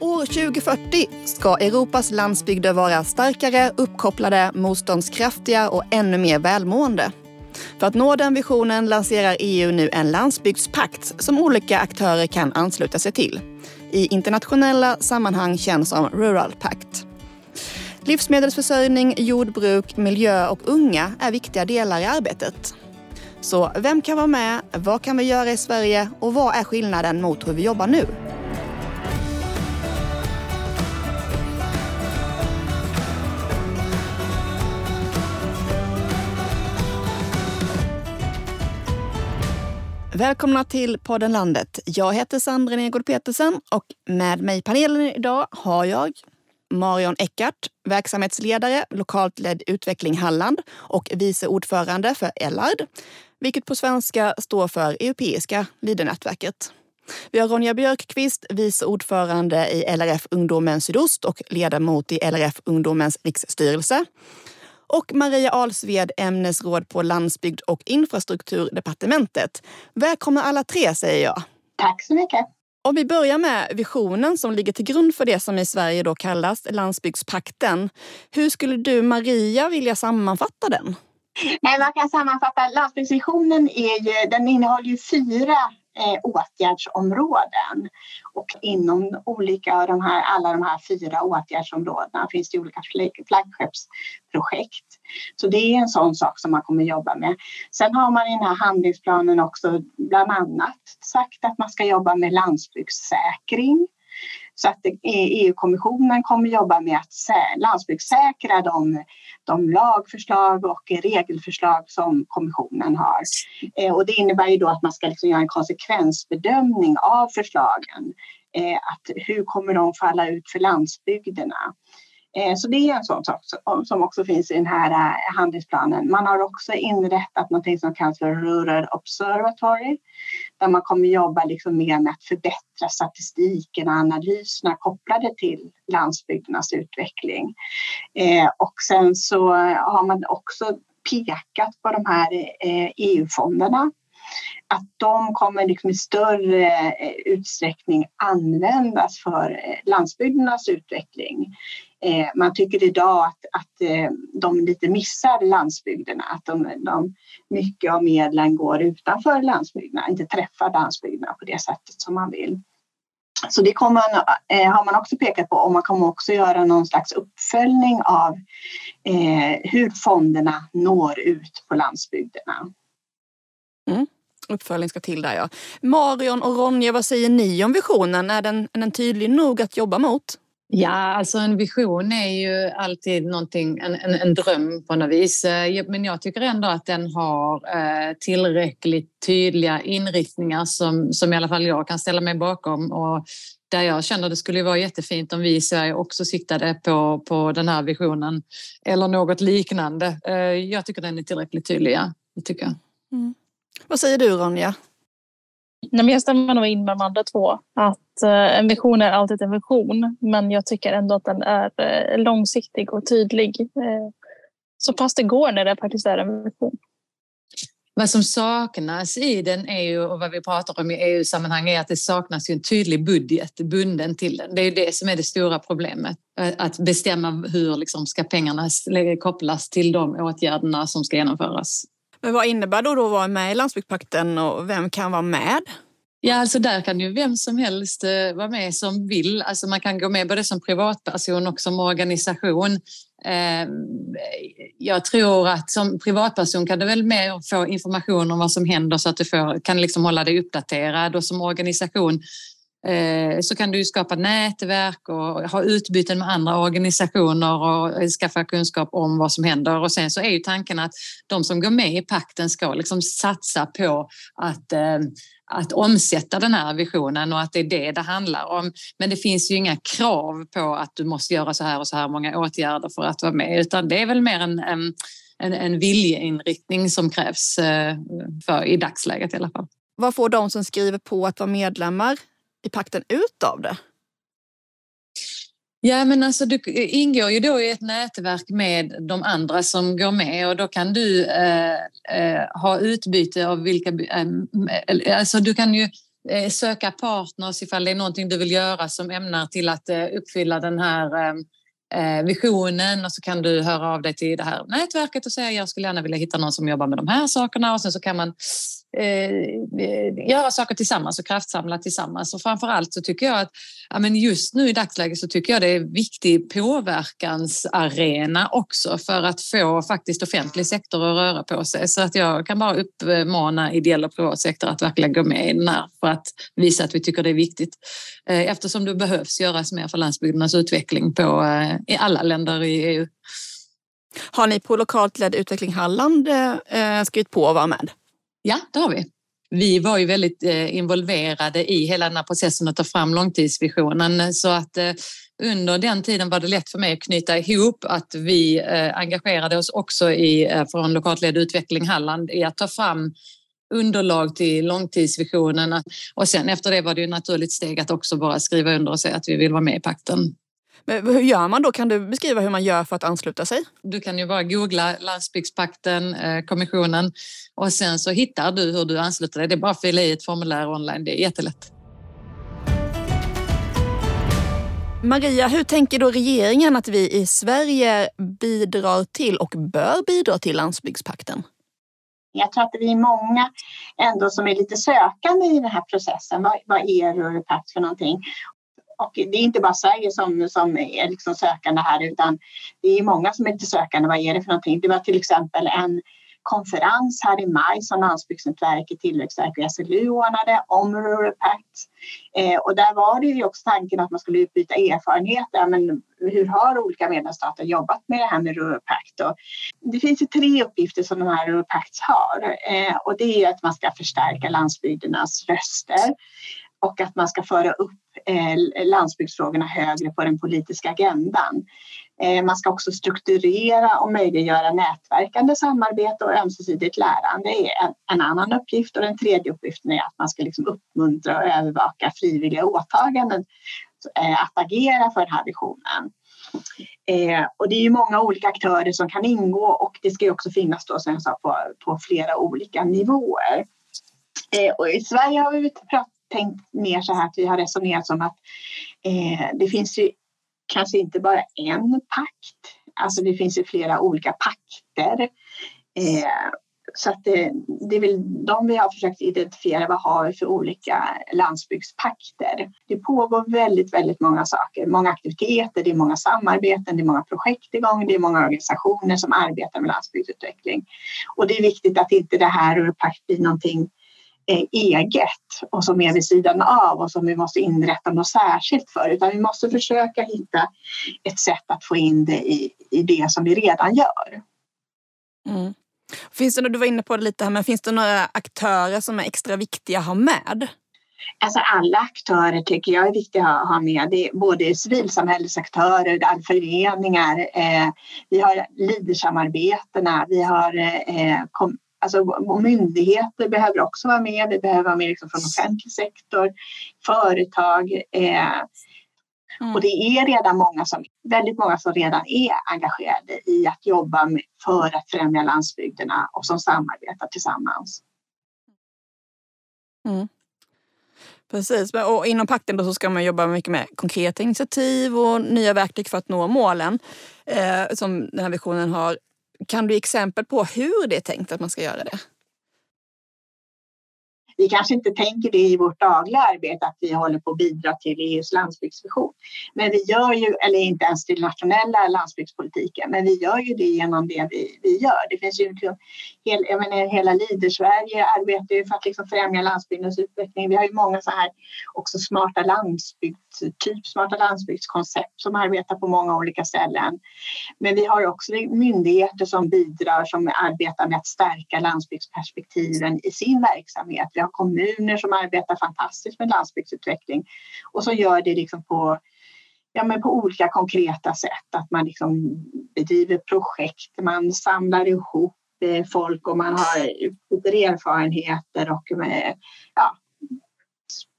År 2040 ska Europas landsbygder vara starkare, uppkopplade, motståndskraftiga och ännu mer välmående. För att nå den visionen lanserar EU nu en landsbygdspakt som olika aktörer kan ansluta sig till. I internationella sammanhang känns som Rural Pact. Livsmedelsförsörjning, jordbruk, miljö och unga är viktiga delar i arbetet. Så vem kan vara med? Vad kan vi göra i Sverige? Och vad är skillnaden mot hur vi jobbar nu? Välkomna till podden Landet. Jag heter Sandra Nergård Petersen och med mig i panelen idag har jag Marion Eckart, verksamhetsledare, lokalt ledd utveckling Halland och vice ordförande för Ellard, vilket på svenska står för Europeiska Leadernätverket. Vi har Ronja Björkqvist, vice ordförande i LRF Ungdomen Sydost och ledamot i LRF Ungdomens riksstyrelse. Och Maria Alsved, ämnesråd på landsbygd och infrastrukturdepartementet. Välkomna alla tre säger jag. Tack så mycket. Om vi börjar med visionen som ligger till grund för det som i Sverige då kallas landsbygdspakten. Hur skulle du, Maria, vilja sammanfatta den? Nej, man kan sammanfatta landsbygdsvisionen är ju, den innehåller ju fyra eh, åtgärdsområden. Och inom olika av de här, alla de här fyra åtgärdsområdena finns det olika flaggskeppsprojekt. Så det är en sån sak som man kommer jobba med. Sen har man i den här handlingsplanen också bland annat sagt att man ska jobba med landsbygdssäkring. Så att e- EU-kommissionen kommer jobba med att landsbygdssäkra de, de lagförslag och regelförslag som kommissionen har. Eh, och det innebär ju då att man ska liksom göra en konsekvensbedömning av förslagen. Eh, att hur kommer de falla ut för landsbygderna? Eh, så det är en sån sak som också finns i den här handlingsplanen. Man har också inrättat något som kallas för Rural Observatory där man kommer jobba liksom mer med att förbättra statistiken och analyserna kopplade till landsbygdernas utveckling. Eh, och sen så har man också pekat på de här eh, EU-fonderna att de kommer liksom i större eh, utsträckning användas för eh, landsbygdernas utveckling. Eh, man tycker idag att, att eh, de lite missar landsbygderna, att de, de, mycket av medlen går utanför landsbygderna, inte träffar landsbygderna på det sättet som man vill. Så det kommer man, eh, har man också pekat på och man kommer också göra någon slags uppföljning av eh, hur fonderna når ut på landsbygderna. Mm. Uppföljning ska till där ja. Marion och Ronja, vad säger ni om visionen? Är den, är den tydlig nog att jobba mot? Ja, alltså en vision är ju alltid någonting, en, en, en dröm på något vis. Eh, men jag tycker ändå att den har eh, tillräckligt tydliga inriktningar som, som i alla fall jag kan ställa mig bakom. Och där jag känner det skulle vara jättefint om vi i Sverige också siktade på, på den här visionen eller något liknande. Eh, jag tycker den är tillräckligt tydlig, ja. Det tycker jag. Mm. Vad säger du Ronja? Nej, men jag stämmer nog in med de andra två. Att eh, en vision är alltid en vision, men jag tycker ändå att den är eh, långsiktig och tydlig. Eh, så pass det går när det faktiskt är en vision. Vad som saknas i den är ju, och vad vi pratar om i EU-sammanhang är att det saknas ju en tydlig budget bunden till den. Det är ju det som är det stora problemet. Att bestämma hur liksom ska pengarna kopplas till de åtgärderna som ska genomföras. Men vad innebär då, att vara med i landsbygdspakten och vem kan vara med? Ja, alltså där kan ju vem som helst eh, vara med som vill. Alltså man kan gå med både som privatperson och som organisation. Ehm, jag tror att som privatperson kan du väl mer få information om vad som händer så att du får, kan liksom hålla dig uppdaterad och som organisation Eh, så kan du skapa nätverk och ha utbyten med andra organisationer och skaffa kunskap om vad som händer. Och sen så är ju tanken att de som går med i pakten ska liksom satsa på att eh, att omsätta den här visionen och att det är det det handlar om. Men det finns ju inga krav på att du måste göra så här och så här många åtgärder för att vara med utan det är väl mer en, en, en viljeinriktning som krävs eh, för, i dagsläget i alla fall. Vad får de som skriver på att vara medlemmar i pakten ut av det? Ja, men alltså du ingår ju då i ett nätverk med de andra som går med och då kan du eh, eh ha utbyte av vilka... Eh, eh, alltså du kan ju eh, söka partners ifall det är någonting du vill göra som ämnar till att eh, uppfylla den här eh, eh, visionen och så kan du höra av dig till det här nätverket och säga jag skulle gärna vilja hitta någon som jobbar med de här sakerna och sen så kan man eh, göra saker tillsammans och kraftsamla tillsammans. Och framför allt så tycker jag att ja, men just nu i dagsläget så tycker jag det är en viktig påverkansarena också för att få faktiskt offentlig sektor att röra på sig. Så att jag kan bara uppmana ideell och privat sektor att verkligen gå med i den här för att visa att vi tycker det är viktigt. Eh, eftersom det behövs göras mer för landsbygdernas utveckling på, eh, i alla länder i EU. Har ni på lokalt ledd utveckling Halland eh, skrivit på att vara med? Ja, det har vi. Vi var ju väldigt eh, involverade i hela den här processen att ta fram långtidsvisionen så att eh, under den tiden var det lätt för mig att knyta ihop att vi eh, engagerade oss också i, från lokalt ledd utveckling Halland i att ta fram underlag till långtidsvisionen och sen efter det var det ju naturligt steg att också bara skriva under och säga att vi vill vara med i pakten. Men hur gör man då? Kan du beskriva hur man gör för att ansluta sig? Du kan ju bara googla landsbygdspakten, eh, kommissionen och sen så hittar du hur du ansluter dig. Det är bara att fylla i ett formulär online. Det är jättelätt. Maria, hur tänker då regeringen att vi i Sverige bidrar till och bör bidra till landsbygdspakten? Jag tror att vi är många ändå som är lite sökande i den här processen. Vad, vad är Ruripakt för någonting? Och det är inte bara Sverige som, som är liksom sökande här utan det är många som är lite sökande. Vad är det för någonting? Det var till exempel en konferens här i maj som Landsbygdsnätverket, Tillväxtverket och SLU ordnade om Rural Pact. Eh, och där var det ju också tanken att man skulle utbyta erfarenheter. Men hur har olika medlemsstater jobbat med det här med Rural Pact? Och det finns ju tre uppgifter som de här Rural Pacts har eh, och det är att man ska förstärka landsbygdernas röster och att man ska föra upp Eh, landsbygdsfrågorna högre på den politiska agendan. Eh, man ska också strukturera och möjliggöra nätverkande samarbete och ömsesidigt lärande är en, en annan uppgift och den tredje uppgiften är att man ska liksom uppmuntra och övervaka frivilliga åtaganden eh, att agera för den här visionen. Eh, och det är ju många olika aktörer som kan ingå och det ska också finnas då, som jag sa, på, på flera olika nivåer. Eh, och I Sverige har vi pratat tänkt mer så här att vi har resonerat som att eh, det finns ju kanske inte bara en pakt. Alltså det finns ju flera olika pakter. Eh, så att det, det är väl de vi har försökt identifiera. Vad har vi för olika landsbygdspakter? Det pågår väldigt, väldigt många saker. Många aktiviteter, det är många samarbeten, det är många projekt igång, det är många organisationer som arbetar med landsbygdsutveckling. Och det är viktigt att inte det här ur pakt blir någonting eget och som är vid sidan av och som vi måste inrätta något särskilt för utan vi måste försöka hitta ett sätt att få in det i, i det som vi redan gör. Mm. Finns det, du var inne på det lite här, men finns det några aktörer som är extra viktiga att ha med? Alltså alla aktörer tycker jag är viktiga att ha med. Det är både civilsamhällesaktörer, föreningar, eh, vi har LIDER-samarbetena, vi har eh, kom, Alltså, myndigheter behöver också vara med. Vi behöver vara med liksom från offentlig sektor, företag. Eh, mm. Och det är redan många som, väldigt många som redan är engagerade i att jobba med, för att främja landsbygderna och som samarbetar tillsammans. Mm. Precis, och inom pakten då så ska man jobba mycket med konkreta initiativ och nya verktyg för att nå målen eh, som den här visionen har. Kan du ge exempel på hur det är tänkt att man ska göra det? Vi kanske inte tänker det i vårt dagliga arbete att vi håller på att bidra till EUs landsbygdsvision. Men vi gör ju, eller inte ens till nationella landsbygdspolitiken, men vi gör ju det genom det vi, vi gör. Det finns ju hel, jag menar, hela Leader-Sverige arbetar ju för att liksom främja landsbygdens utveckling. Vi har ju många så här också smarta landsbygds, typ smarta landsbygdskoncept som arbetar på många olika ställen. Men vi har också myndigheter som bidrar, som arbetar med att stärka landsbygdsperspektiven i sin verksamhet. Vi har kommuner som arbetar fantastiskt med landsbygdsutveckling och som gör det liksom på ja, men på olika konkreta sätt. Att man liksom bedriver projekt, man samlar ihop eh, folk och man har erfarenheter och med, ja,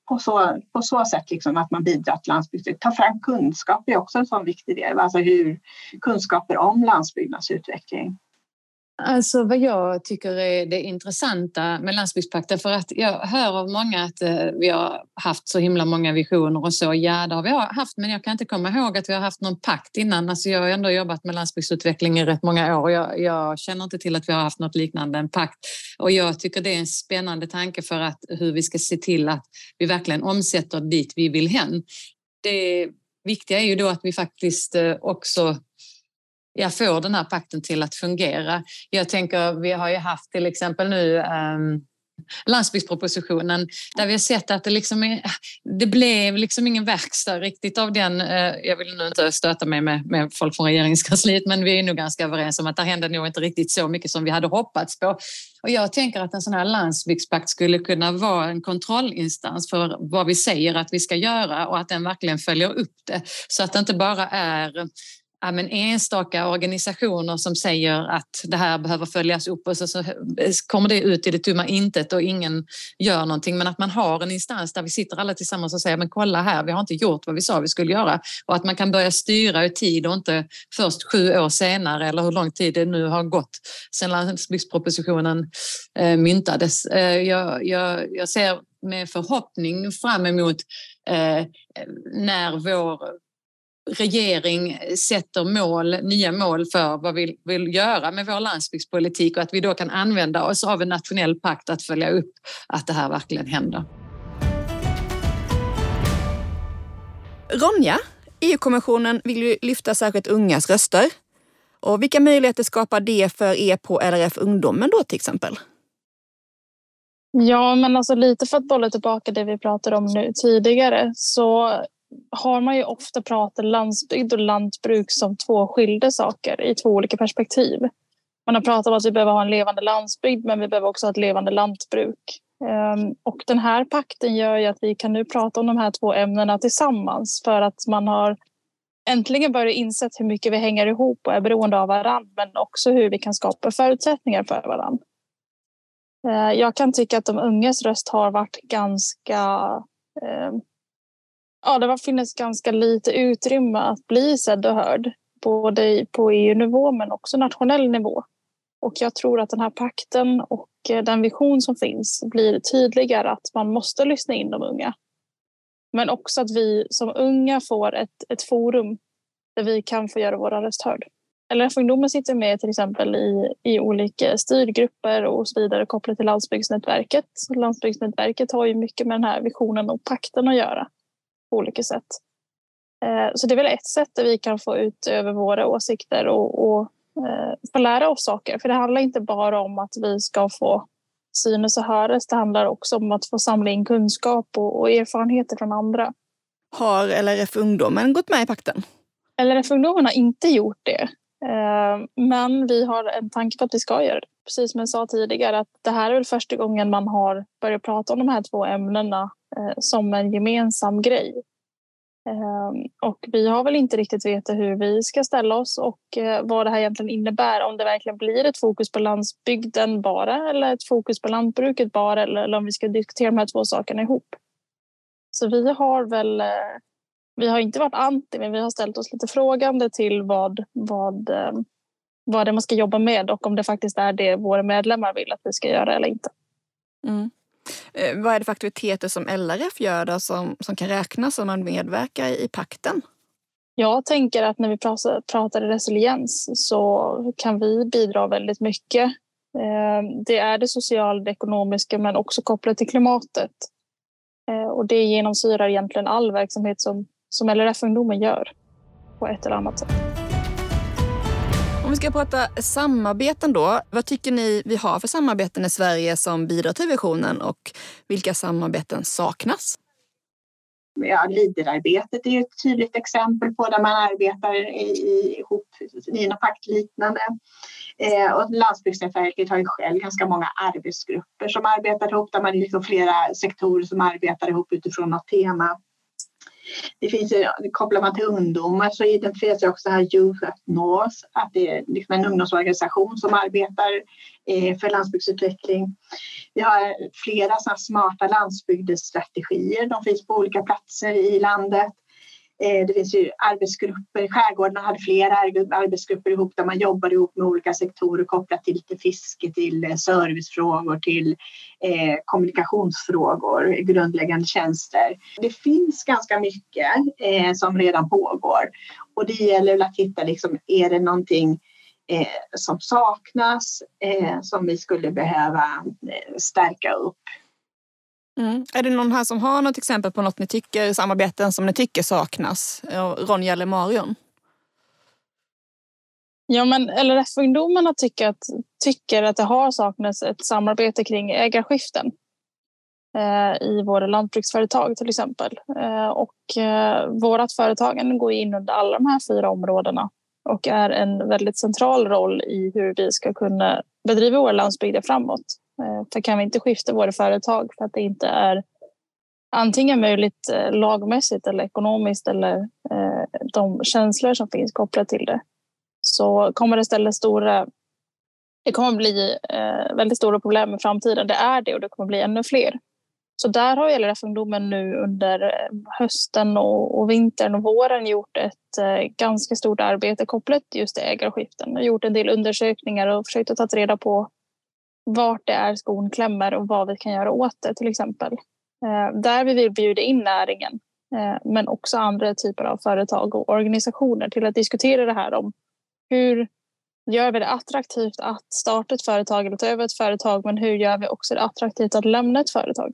på så, på så sätt liksom att man bidrar till landsbygden. Ta fram kunskap är också en sån viktig del, alltså hur kunskaper om landsbygdens utveckling. Alltså vad jag tycker är det intressanta med landsbygdspakten för att jag hör av många att eh, vi har haft så himla många visioner och så. Ja, det har vi haft, men jag kan inte komma ihåg att vi har haft någon pakt innan. Alltså jag har ändå jobbat med landsbygdsutveckling i rätt många år och jag, jag känner inte till att vi har haft något liknande, en pakt. Och jag tycker det är en spännande tanke för att hur vi ska se till att vi verkligen omsätter dit vi vill hän. Det viktiga är ju då att vi faktiskt eh, också jag får den här pakten till att fungera. Jag tänker, vi har ju haft till exempel nu um, landsbygdspropositionen där vi har sett att det, liksom är, det blev liksom ingen verkstad riktigt av den. Eh, jag vill nu inte stöta mig med, med folk från regeringskansliet men vi är nog ganska överens om att det hände nog inte riktigt så mycket som vi hade hoppats på. Och jag tänker att en sån här landsbygdspakt skulle kunna vara en kontrollinstans för vad vi säger att vi ska göra och att den verkligen följer upp det så att det inte bara är ja, men enstaka organisationer som säger att det här behöver följas upp och så, så kommer det ut i det tomma intet och ingen gör någonting. Men att man har en instans där vi sitter alla tillsammans och säger men kolla här, vi har inte gjort vad vi sa vi skulle göra. Och att man kan börja styra i tid och inte först sju år senare eller hur lång tid det nu har gått sedan landsbygdspropositionen eh, myntades. Eh, jag, jag, jag ser med förhoppning fram emot eh, när vår regering sätter mål, nya mål för vad vi vill göra med vår landsbygdspolitik och att vi då kan använda oss av en nationell pakt att följa upp att det här verkligen händer. Ronja, EU-kommissionen vill ju lyfta särskilt ungas röster. Och vilka möjligheter skapar det för er på LRF Ungdomen då till exempel? Ja, men alltså lite för att bolla tillbaka det vi pratade om nu tidigare så har man ju ofta pratat landsbygd och lantbruk som två skilda saker i två olika perspektiv. Man har pratat om att vi behöver ha en levande landsbygd men vi behöver också ha ett levande lantbruk. Ehm, och den här pakten gör ju att vi kan nu prata om de här två ämnena tillsammans för att man har äntligen börjat inse hur mycket vi hänger ihop och är beroende av varandra men också hur vi kan skapa förutsättningar för varandra. Ehm, jag kan tycka att de ungas röst har varit ganska ehm, ja, det har funnits ganska lite utrymme att bli sedd och hörd. Både på EU-nivå men också nationell nivå. Och jag tror att den här pakten och eh, den vision som finns blir tydligare att man måste lyssna in de unga. Men också att vi som unga får ett, ett forum där vi kan få göra våra röst hörd. LRF-ungdomen sitter med till exempel i, i olika styrgrupper och så vidare kopplat till Landsbygdsnätverket. Landsbygdsnätverket har ju mycket med den här visionen och pakten att göra på olika sätt. Eh, så det är väl ett sätt där vi kan få ut över våra åsikter och, och eh, få lära oss saker. För det handlar inte bara om att vi ska få synas och höras. Det handlar också om att få samla in kunskap och, och erfarenheter från andra. Har LRF Ungdomen gått med i pakten? LRF Ungdomen har inte gjort det. Eh, men vi har en tanke på att vi ska göra det. Precis som jag sa tidigare att det här är väl första gången man har börjat prata om de här två ämnena eh, som en gemensam grej. Eh, och vi har väl inte riktigt vetat hur vi ska ställa oss och vad det här egentligen innebär. Om det verkligen blir ett fokus på landsbygden bara eller ett fokus på lantbruket bara eller om vi ska diskutera de här två sakerna ihop. Så vi har väl vi har inte varit anti, men vi har ställt oss lite frågande till vad, vad, vad det man ska jobba med och om det faktiskt är det våra medlemmar vill att vi ska göra eller inte. Mm. Eh, vad är det för aktiviteter som LRF gör då som, som kan räknas om man medverkar i, i pakten? Jag tänker att när vi pratar, pratar resiliens så kan vi bidra väldigt mycket. Eh, det är det sociala, det ekonomiska men också kopplat till klimatet. Eh, och det genomsyrar egentligen all verksamhet som, som LRF-ungdomen gör på ett eller annat sätt. Om vi ska prata samarbeten då. Vad tycker ni vi har för samarbeten i Sverige som bidrar till visionen och vilka samarbeten saknas? Ja, Leaderarbetet är ett tydligt exempel på där man arbetar ihop i något paktliknande. Eh, och Landsbygdsnätverket har ju själv ganska många arbetsgrupper som arbetar ihop där man är liksom flera sektorer som arbetar ihop utifrån något tema. Det finns, kopplar man till ungdomar så identifieras också här Youth at North, att det är liksom en ungdomsorganisation som arbetar eh, för landsbygdsutveckling. Vi har flera smarta landsbygdsstrategier, de finns på olika platser i landet. Eh, det finns ju arbetsgrupper, skärgården hade flera arbetsgrupper ihop där man jobbar ihop med olika sektorer kopplat till, till fiske, till eh, servicefrågor, till eh, kommunikationsfrågor, grundläggande tjänster. Det finns ganska mycket eh, som redan pågår och det gäller att hitta, liksom, är det någonting eh, som saknas eh, som vi skulle behöva stärka upp Mm. Är det någon här som har något exempel på något ni tycker, samarbeten som ni tycker saknas? Ronja eller Marion? Ja, men LRF-ungdomarna tycker att, tycker att det har saknats ett samarbete kring ägarskiften eh, i våra lantbruksföretag till exempel. Eh, och eh, vårt företagande går in under alla de här fyra områdena och är en väldigt central roll i hur vi ska kunna bedriva våra landsbygder framåt. Eh, för kan vi inte skifta våra företag för att det inte är antingen möjligt eh, lagmässigt eller ekonomiskt eller eh, de känslor som finns kopplat till det så kommer det ställa stora det kommer bli väldigt stora problem i framtiden. Det är det och det kommer bli ännu fler. Så där har LRF-ungdomen nu under hösten och, och vintern och våren gjort ett ganska stort arbete kopplat just till ägarskiften. Och gjort en del undersökningar och försökt att ta reda på vart det är skon klämmer och vad vi kan göra åt det till exempel. Eh, där vi vill bjuda in näringen eh, men också andra typer av företag och organisationer till att diskutera det här om hur gör vi det attraktivt att starta ett företag eller ta över ett företag men hur gör vi också det attraktivt att lämna ett företag?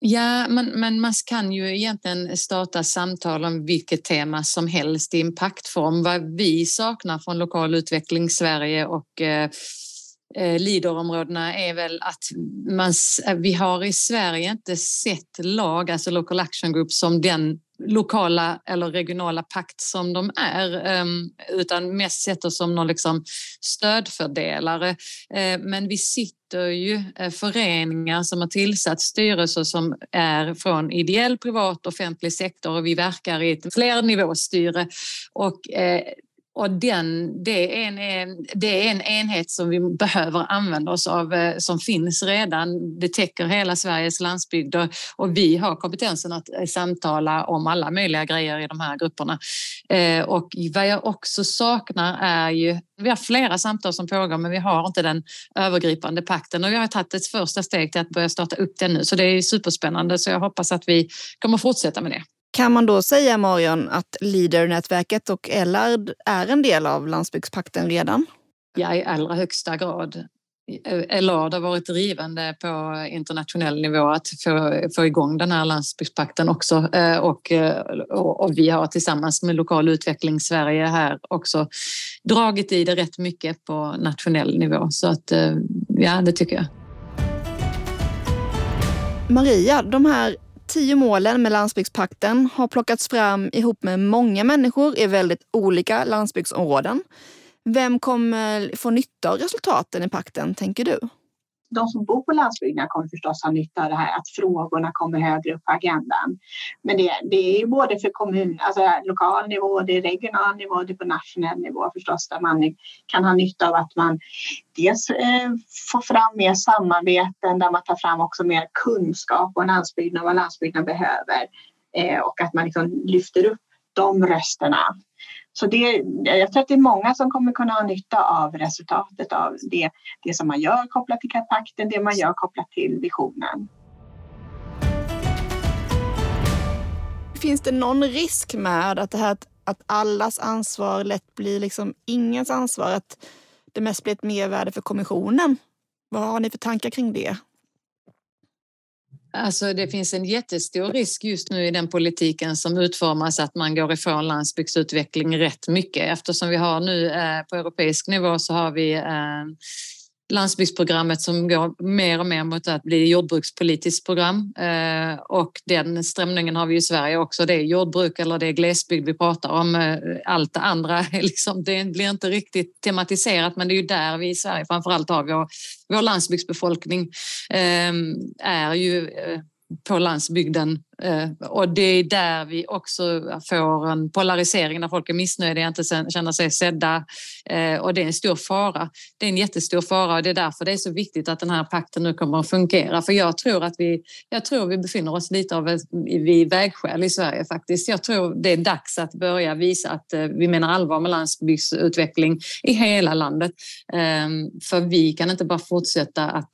Ja, men, men man kan ju egentligen starta samtal om vilket tema som helst i impaktform. Vad vi saknar från lokal utveckling Sverige och eh, Eh, Leaderområdena är väl att man, eh, vi har i Sverige inte sett lag, alltså local action group, som den lokala eller regionala pakt som de är ehm, utan mest sett oss som någon liksom stödfördelare. Eh, men vi sitter ju föreningar som har tillsatt styrelser som är från ideell, privat, offentlig sektor och vi verkar i ett flernivåstyre och och den, det, är en, det är en enhet som vi behöver använda oss av, eh, som finns redan. Det täcker hela Sveriges landsbygder och vi har kompetensen att eh, samtala om alla möjliga grejer i de här grupperna. Eh, och vad jag också saknar är ju, vi har flera samtal som pågår men vi har inte den övergripande pakten och vi har tagit ett första steg till att börja starta upp den nu så det är superspännande så jag hoppas att vi kommer fortsätta med det. Kan man då säga, Marion, att Leader-nätverket och Ellard är en del av landsbygdspakten redan? Ja, i allra högsta grad. Ellard har varit drivande på internationell nivå att få, få igång den här landsbygdspakten också. Eh, och, och, och, vi har tillsammans med Lokal utveckling Sverige här också dragit i det rätt mycket på nationell nivå. Så att eh, ja, det tycker jag. Maria, de här tio målen med landsbygdspakten har plockats fram ihop med många människor i väldigt olika landsbygdsområden. Vem kommer få nytta av resultaten i pakten, tänker du? De som bor på landsbygden kommer förstås ha nytta av det här att frågorna kommer högre upp på agendan. Men det, det är ju både för kommun, alltså lokal nivå, det är regional nivå, det är på nationell nivå förstås där man kan ha nytta av att man dels eh, får fram mer samarbeten där man tar fram också mer kunskap om landsbygden och vad landsbygden behöver eh, och att man liksom lyfter upp de rösterna så det, jag tror att det är många som kommer kunna ha nytta av resultatet av det, det som man gör kopplat till pakten, det man gör kopplat till visionen. Finns det någon risk med att det här att allas ansvar lätt blir liksom ingens ansvar? Att det mest blir ett mervärde för kommissionen? Vad har ni för tankar kring det? Alltså det finns en jättestor risk just nu i den politiken som utformas att man går ifrån landsbygdsutveckling rätt mycket. Eftersom vi har nu eh, på europeisk nivå så har vi eh, landsbygdsprogrammet som går mer och mer mot att bli jordbrukspolitiskt program. Eh, och den strömningen har vi i Sverige också. Det är jordbruk eller det är glesbygd vi pratar om. Eh, allt det andra liksom, det blir inte riktigt tematiserat men det är ju där vi i Sverige framförallt har vår, vår landsbygdsbefolkning. Eh, är ju på landsbygden. Eh, och det är där vi också får en polarisering när folk är missnöjda, inte känner sig sedda. Eh, och det är en stor fara. Det är en jättestor fara och det är därför det är så viktigt att den här pakten nu kommer att fungera. För jag tror att vi, jag tror vi befinner oss lite av ett, vid vägskäl i Sverige faktiskt. Jag tror det är dags att börja visa att eh, vi menar allvar med landsbygdsutveckling i hela landet. Ehm, för vi kan inte bara fortsätta att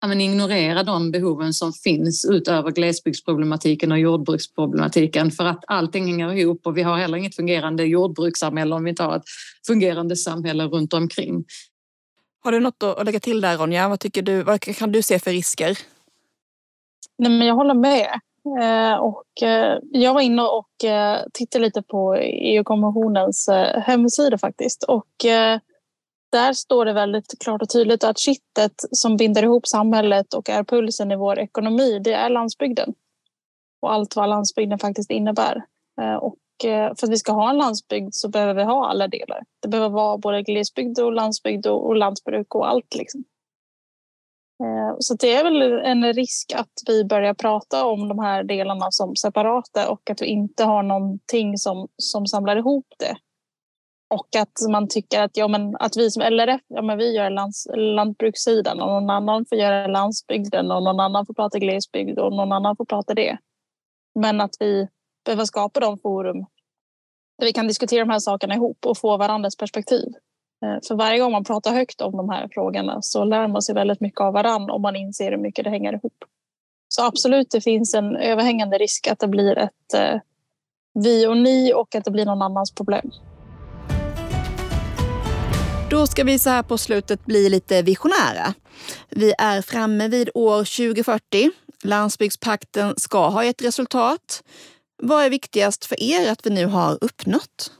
ja, men ignorera de behoven som finns utöver glesbygdsproblematiken och jordbruksproblematiken för att allting hänger ihop och vi har heller inget fungerande jordbrukssamhälle om vi inte har ett fungerande samhälle runt omkring. Har du något att lägga till där Ronja? Vad, tycker du, vad kan du se för risker? Nej, men jag håller med. Eh, och eh, jag var inne och eh, tittade lite på EU-kommissionens hemsida faktiskt. Och där står det väldigt klart och tydligt att kittet som binder ihop samhället och är pulsen i vår ekonomi, det är landsbygden. Och allt vad landsbygden faktiskt innebär. Eh, och eh, för att vi ska ha en landsbygd så behöver vi ha alla delar. Det behöver vara både glesbygd och landsbygd och lantbruk och allt. Liksom. Eh, så det är väl en risk att vi börjar prata om de här delarna som separata och att vi inte har någonting som, som samlar ihop det. Och att man tycker att, ja, men, att vi som LRF ja, men vi gör lands, lantbrukssidan och någon annan får göra landsbygden och någon annan får prata glesbygd och någon annan får prata det. Men att vi behöver skapa de forum där vi kan diskutera de här sakerna ihop och få varandras perspektiv. Eh, för varje gång man pratar högt om de här frågorna så lär man sig väldigt mycket av varandra och man inser hur mycket det hänger ihop. Så absolut, det finns en överhängande risk att det blir ett eh, vi och ni och att det blir någon annans problem. Då ska vi så här på slutet bli lite visionära. Vi är framme vid år 2040. Landsbygdspakten ska ha ett resultat. Vad är viktigast för er att vi nu har uppnått?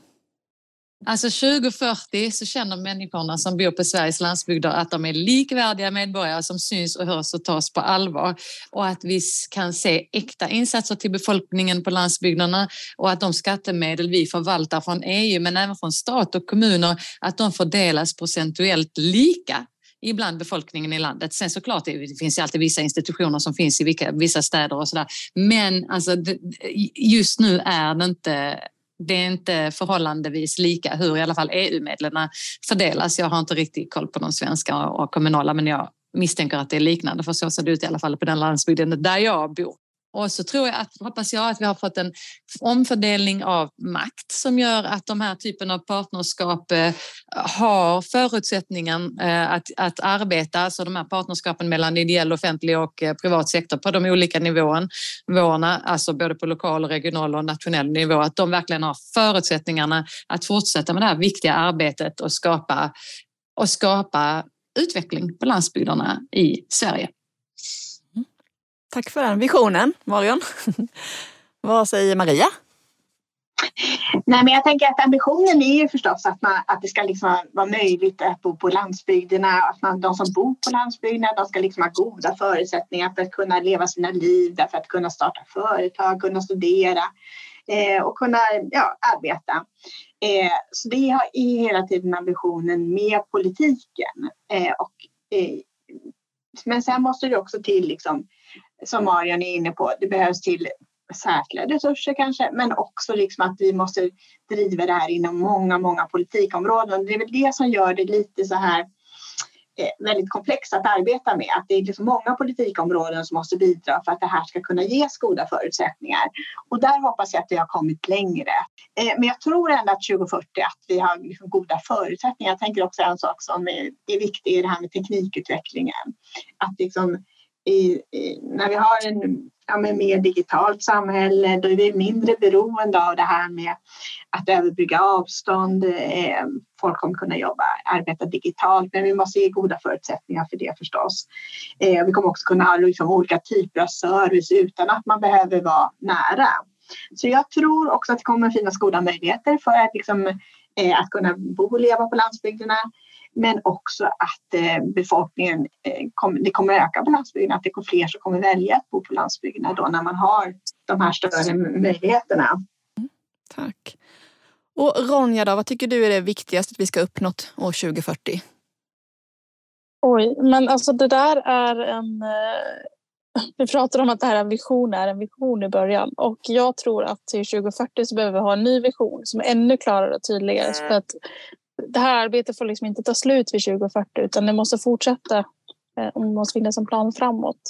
Alltså 2040 så känner människorna som bor på Sveriges landsbygder att de är likvärdiga medborgare som syns och hörs och tas på allvar och att vi kan se äkta insatser till befolkningen på landsbygderna och att de skattemedel vi förvaltar från EU men även från stat och kommuner att de fördelas procentuellt lika ibland befolkningen i landet. Sen såklart, det finns ju alltid vissa institutioner som finns i vissa städer och sådär. Men alltså, just nu är det inte det är inte förhållandevis lika hur i alla fall EU-medlen fördelas. Jag har inte riktigt koll på de svenska och kommunala men jag misstänker att det är liknande för så ser det ut i alla fall på den landsbygden där jag bor. Och så tror jag att, hoppas jag att vi har fått en omfördelning av makt som gör att de här typen av partnerskap eh, har förutsättningen eh, att, att arbeta, alltså de här partnerskapen mellan ideell, offentlig och eh, privat sektor på de olika nivåerna, alltså både på lokal, regional och nationell nivå, att de verkligen har förutsättningarna att fortsätta med det här viktiga arbetet och skapa, och skapa utveckling på landsbygderna i Sverige. Tack för den visionen, Marion. Vad säger Maria? Nej, men jag tänker att ambitionen är ju förstås att, man, att det ska liksom vara möjligt att bo på landsbygderna. Att man, de som bor på landsbygderna de ska liksom ha goda förutsättningar för att kunna leva sina liv, för att kunna starta företag, kunna studera eh, och kunna ja, arbeta. Eh, så det är hela tiden ambitionen med politiken. Eh, och, eh, men sen måste det också till liksom, som Marian är inne på, det behövs till särskilda resurser kanske, men också liksom att vi måste driva det här inom många, många politikområden. Det är väl det som gör det lite så här eh, väldigt komplext att arbeta med. Att det är liksom många politikområden som måste bidra för att det här ska kunna ges goda förutsättningar. Och där hoppas jag att vi har kommit längre. Eh, men jag tror ändå att 2040 att vi har liksom goda förutsättningar. Jag tänker också en sak som är, är viktig i det här med teknikutvecklingen. Att liksom i, i, när vi har en ja, mer digitalt samhälle då är vi mindre beroende av det här med att överbrygga avstånd. Eh, folk kommer kunna jobba, arbeta digitalt men vi måste ge goda förutsättningar för det förstås. Eh, vi kommer också kunna ha liksom, olika typer av service utan att man behöver vara nära. Så jag tror också att det kommer finnas goda möjligheter för att, liksom, eh, att kunna bo och leva på landsbygderna men också att eh, befolkningen, eh, det kommer öka på landsbygden, att det är fler som kommer välja att bo på landsbygden då när man har de här större möjligheterna. Mm, tack. Och Ronja, då, vad tycker du är det viktigaste att vi ska uppnått år 2040? Oj, men alltså det där är en, eh, vi pratar om att det här är en vision är en vision i början och jag tror att till 2040 så behöver vi ha en ny vision som är ännu klarare och tydligare. För att det här arbetet får liksom inte ta slut vid 2040 utan det måste fortsätta eh, och det måste finnas en plan framåt.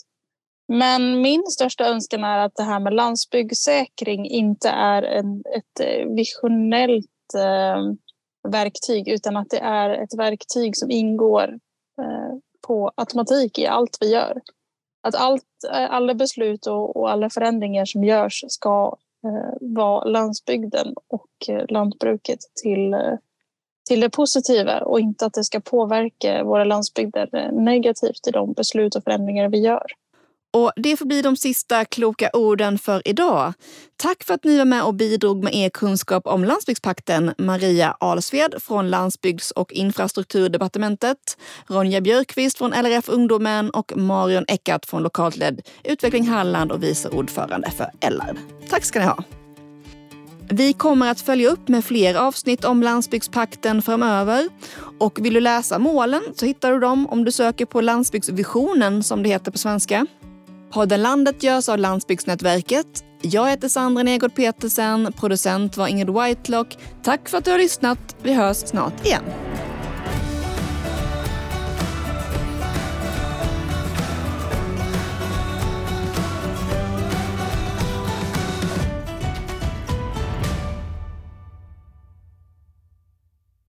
Men min största önskan är att det här med landsbygdssäkring inte är en, ett eh, visionellt eh, verktyg utan att det är ett verktyg som ingår eh, på automatik i allt vi gör. Att allt, eh, alla beslut och, och alla förändringar som görs ska eh, vara landsbygden och eh, lantbruket till, till det positiva och inte att det ska påverka våra landsbygder negativt i de beslut och förändringar vi gör. Och det får bli de sista kloka orden för idag. Tack för att ni var med och bidrog med er kunskap om landsbygdspakten. Maria Alsved från Landsbygds och infrastrukturdepartementet, Ronja Björkqvist från LRF Ungdomen och Marion Eckart från lokalt ledd Utveckling Halland och vice ordförande för LR. Tack ska ni ha. Vi kommer att följa upp med fler avsnitt om landsbygdspakten framöver. Och vill du läsa målen så hittar du dem om du söker på landsbygdsvisionen som det heter på svenska. Podden Landet görs av Landsbygdsnätverket. Jag heter Sandra Negård Petersen, producent var Ingrid Whitelock. Tack för att du har lyssnat. Vi hörs snart igen.